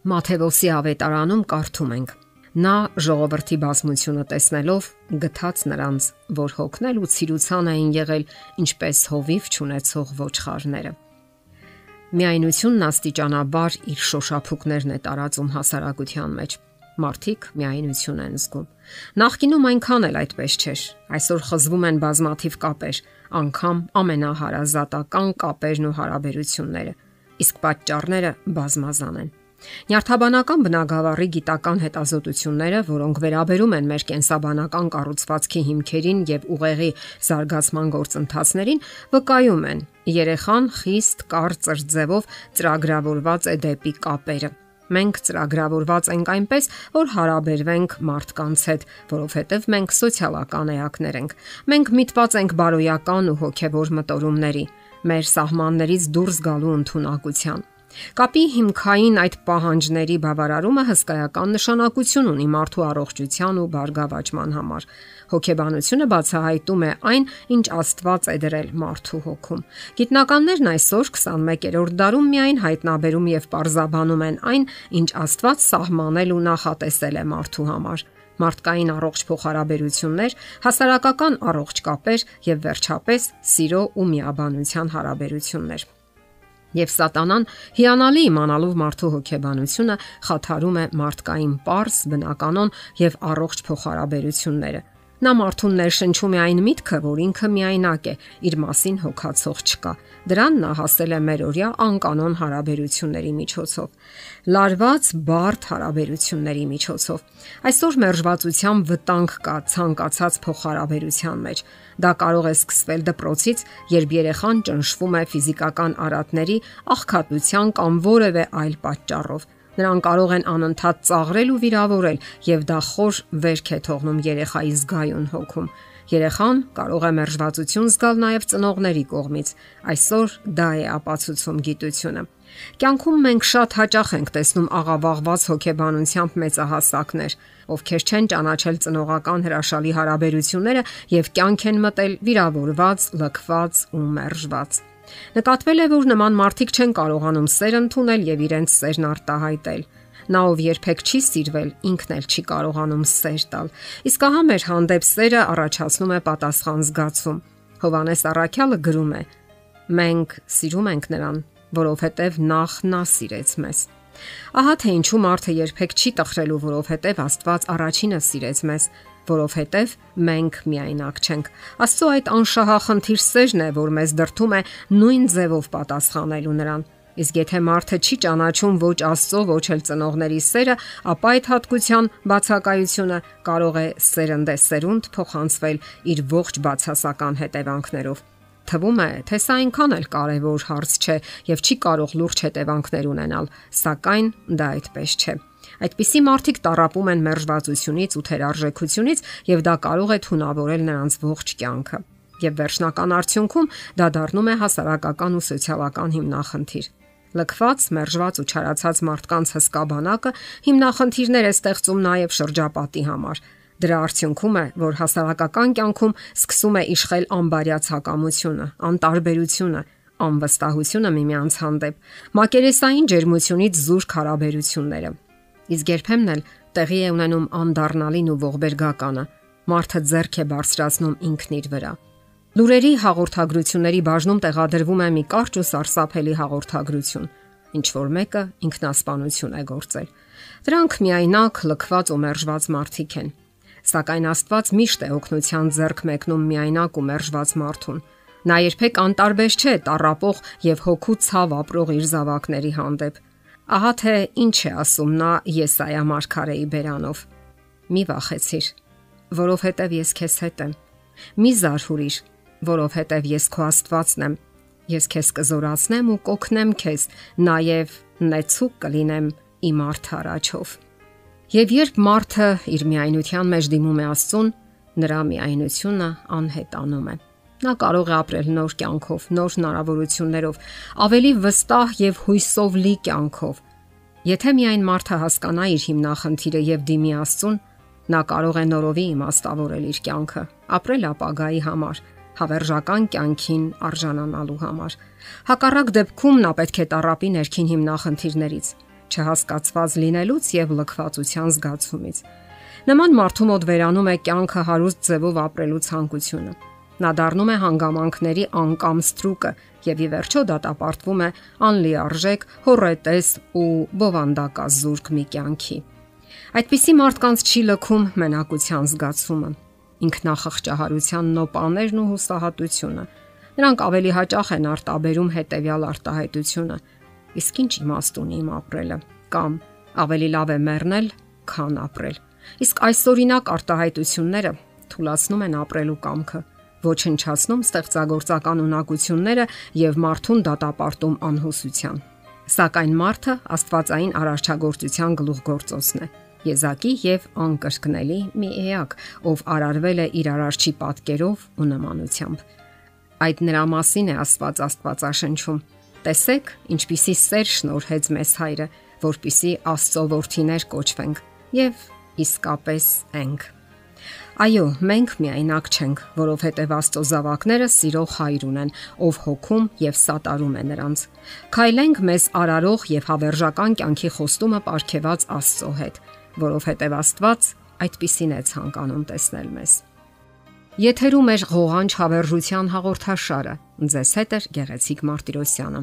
Մաթեոսի ավետարանում կարդում ենք. Նա ժողովրդի բազմությունը տեսնելով գթած նրանց, որ հոգնել ու ցիրուցան էին եղել ինչպես հովիվ ճանաչող ոչխարները։ Միայնությունն աստիճանաբար իր շոշափուկներն է տարածում հասարակության մեջ։ Մարդիկ միայնություն են զգում։ Նախկինում այնքան էլ այդպես չէր։ Այսօր խզվում են բազմաթիվ կապեր, անգամ ամենահարազատական կապերն ու հարաբերությունները։ Իսկ պատճառները բազմազան են։ Նյարդաբանական բնագավառի գիտական հետազոտությունները, որոնք վերաբերում են մեր կենսաբանական կառուցվածքի հիմքերին եւ ուղեղի զարգացման գործընթացներին, վկայում են, երեխան խիստ կարծր ձևով ծրագրավորված է դեպի կապերը։ Մենք ծրագրավորված ենք այնպես, որ հարաբերվենք մարդկանց հետ, որովհետև մենք սոցիալական էակներ ենք։ Մենք միտված ենք բարոյական ու հոգեվոր մտորումների, մեր սահմաններից դուրս գալու ընտունակության։ Կապի հիմքային այդ պահանջների բավարարումը հսկայական նշանակություն ունի մարդու առողջության ու բարգավաճման համար։ Հոգեբանությունը բացահայտում է այն, ինչ Աստված է դրել մարդու հոգում։ Գիտնականներն այսօր 21-րդ դարում միայն հայտնաբերում եւ parzabանում են այն, ինչ Աստված սահմանել ու նախատեսել է մարդու համար մարդկային առողջ փոխհարաբերություններ, հասարակական առողջ կապեր եւ վերջապես սիրո ու միաբանության հարաբերություններ եւ սատանան հիանալի իմանալով մարդու հոգեբանությունը խաթարում է մարդկային པարս բնականon եւ առողջ փոխհարաբերությունները Նա մարդուն ներշնչում է այն միտքը, որ ինքը միայնակ է, իր մասին հոգացող չկա։ Դրան նա հասել է մերօրյա անկանոն հարաբերությունների միջոցով, լարված բարդ հարաբերությունների միջոցով։ Այսօր մերժվածության վտանգ կա ցանկացած փոխհարաբերության մեջ։ Դա կարող է սկսվել դպրոցից, երբ երեխան ճնշվում է ֆիզիկական արատների, աղքատության կամ որևէ այլ պատճառով Նրան կարող են անընդհատ ծաղրել ու վիրավորել, եւ դա խոր վերք է թողնում երեխայի զգայուն հոգում։ Երեխան կարող է մերժվածություն զգալ նաև ծնողների կողմից։ Այսօր դա է ապացուցում գիտությունը։ Կյանքում մենք շատ հաճախ ենք տեսնում աղավաղված հոգեբանությամբ մեծահասակներ, ովքեր չեն ճանաչել ծնողական հրաշալի հարաբերությունները եւ կյանք են մտել վիրավորված, լքված ու մերժված։ Նկատվել է, որ նման մարդիկ չեն կարողանում սեր ընդունել եւ իրենց սերն արտահայտել։ Նա ով երբեք չի սիրվել, ինքն էլ չի կարողանում սեր տալ։ Իսկ ահա մեր հանդեպ սերը առաջացնում է պատասխան զգացում։ Հովանես Առաքյալը գրում է. Մենք սիրում ենք նրան, որովհետև նախ նա սիրեց մեզ։ Ահա թե ինչու մարդը երբեք չի տխրելու, որովհետև Աստված առաջինը սիրեց մեզ որովհետև մենք միայնակ չենք։ Աստծո այդ անշահախնդիր սերն է, որ մեզ դրթում է նույն ձևով պատասխանելու նրան։ Իսկ եթե մարդը չի ճանաչում ոչ Աստծո, ոչ էլ ծնողների սերը, ապա այդ հատկության բացակայությունը կարող է սերնդե սերունդ փոխանցվել իր ողջ բացասական հետևանքներով թվում է, թե սա այնքան էլ կարևոր հարց չէ եւ չի կարող լուրջ հետևանքներ ունենալ, սակայն դա այդպես չէ։ Այդպիսի մարդիկ տարապում են մերժվածությունից ու թերարժեքությունից եւ դա կարող է թունավորել նրանց ողջ կյանքը։ Եվ վերջնական արդյունքում դա դառնում է հասարակական ու սոցիալական հիմնախնդիր։ Լքված, մերժված ու չարացած մարդկանց հսկա բանակը հիմնախնդիրներ է ստեղծում նաև շրջապատի համար։ Դրա արդյունքում է, որ հասարակական կյանքում սկսում է իշխել անբարյացակամությունը, անտարբերությունը, անվստահությունը միմյանց հանդեպ, մակերեսային ջերմությունից զուրկ հարաբերությունները։ Իսկ երբեմն էլ տեղի է ունենում անդառնալին ու ողբերգականը։ Մարդը ձեռք է բարձրացնում ինքն իր վրա։ Լուրերի հաղորդագրությունների բաժնում տեղադրվում է մի կարճ ու սարսափելի հաղորդագրություն, ինչ որ մեկը ինքնասպանություն է գործել։ Դրանք միայնակ լքված ու մերժված մարդիկ են։ Սակայն Աստված միշտ է օգնության ձեռք մեկնում միայնակ ու մերժված մարդուն։ Նա երբեք անտարբեր չէ տարապող եւ հոգու ցավ ապրող իր զավակների հանդեպ։ Ահա թե ինչ է ասում նա Եսայա մարգարեի բերանով. Մի վախեցիր, որովհետև ես քեզ հետ եմ։ Մի զարհուրիր, որովհետև ես քո Աստվածն եմ։ Ես քեզ կզորացնեմ ու կօգնեմ քեզ, նաև նեցուկ կլինեմ իմ արթարաչով։ Եվ երբ մարդը իր միայնության մեջ դիմում է Աստծուն, նրա միայնությունը անհետանում է։ Նա կարող է ապրել նոր կյանքով, նոր հնարավորություններով, ավելի վստահ եւ հույսով լի կյանքով։ Եթե միայն մարդը հասկանա իր հիմնախնդիրը եւ դիմի Աստծուն, նա կարող է նորովի իմաստավորել իր կյանքը, ապրել ապագայի համար, հավերժական կյանքին արժանանալու համար։ Հակառակ դեպքում նա պետք է տարապի ներքին հիմնախնդիրներից։ չհասկացված լինելուց եւ լքվածության զգացումից։ Նման մարդու մոտ վերանում է կյանքը հարուստ ձևով ապրելու ցանկությունը։ Նա դառնում է հանգամանքների անկամ ստրուկը եւ ի վերջո դատապարտվում է անլիարժեք, հորետես ու բովանդակած զուրկ մի կյանքի։ Այդպիսի մարդկանց չի լքում մենակության զգացումը, ինքնախղճահարության նոպաներն ու հուսահատությունը։ Նրանք ավելի հաճախ են արտաբերում հետեւյալ արտահայտությունը. իսկ ինչ իմաստ ունի իմ ապրելը կամ ավելի լավ է մեռնել, քան ապրել։ Իսկ այսօրինակ արտահայտությունները թույլաtsնում են ապրելու կամքը ոչնչացնում ստեղծագործական ունակությունները եւ մարդուն դատապարտում անհուսության։ Սակայն մարդը Աստվածային արարչագործության գլուխգործոցն է։ Եզակի եւ անկրկնելի մի էակ, ով արարվել է իր արարչի պատկերով ու նմանությամբ։ Այդ նրա մասին է Աստված Աստվածաշնչում։ Տեսեք, ինչպիսի սեր շնորհեց մեզ Հայրը, որpիսի Աստծո որդիներ կոչվենք եւ իսկապես ենք։ Այո, մենք միայնակ չենք, որովհետև Աստծո զավակները սիրող հայր ունեն, ով հոգում եւ սատարում է նրանց։ Քայլենք մեզ արարող եւ հավերժական կյանքի խոստումը ապարգեված Աստծո հետ, որովհետև Աստված այդպիսին է ցանկանում տեսնել մեզ։ Եթերում է ղողանջ հավերժության հաղորդաշարը։ Ձեզ հետ է Գեղեցիկ Մարտիրոսյանը։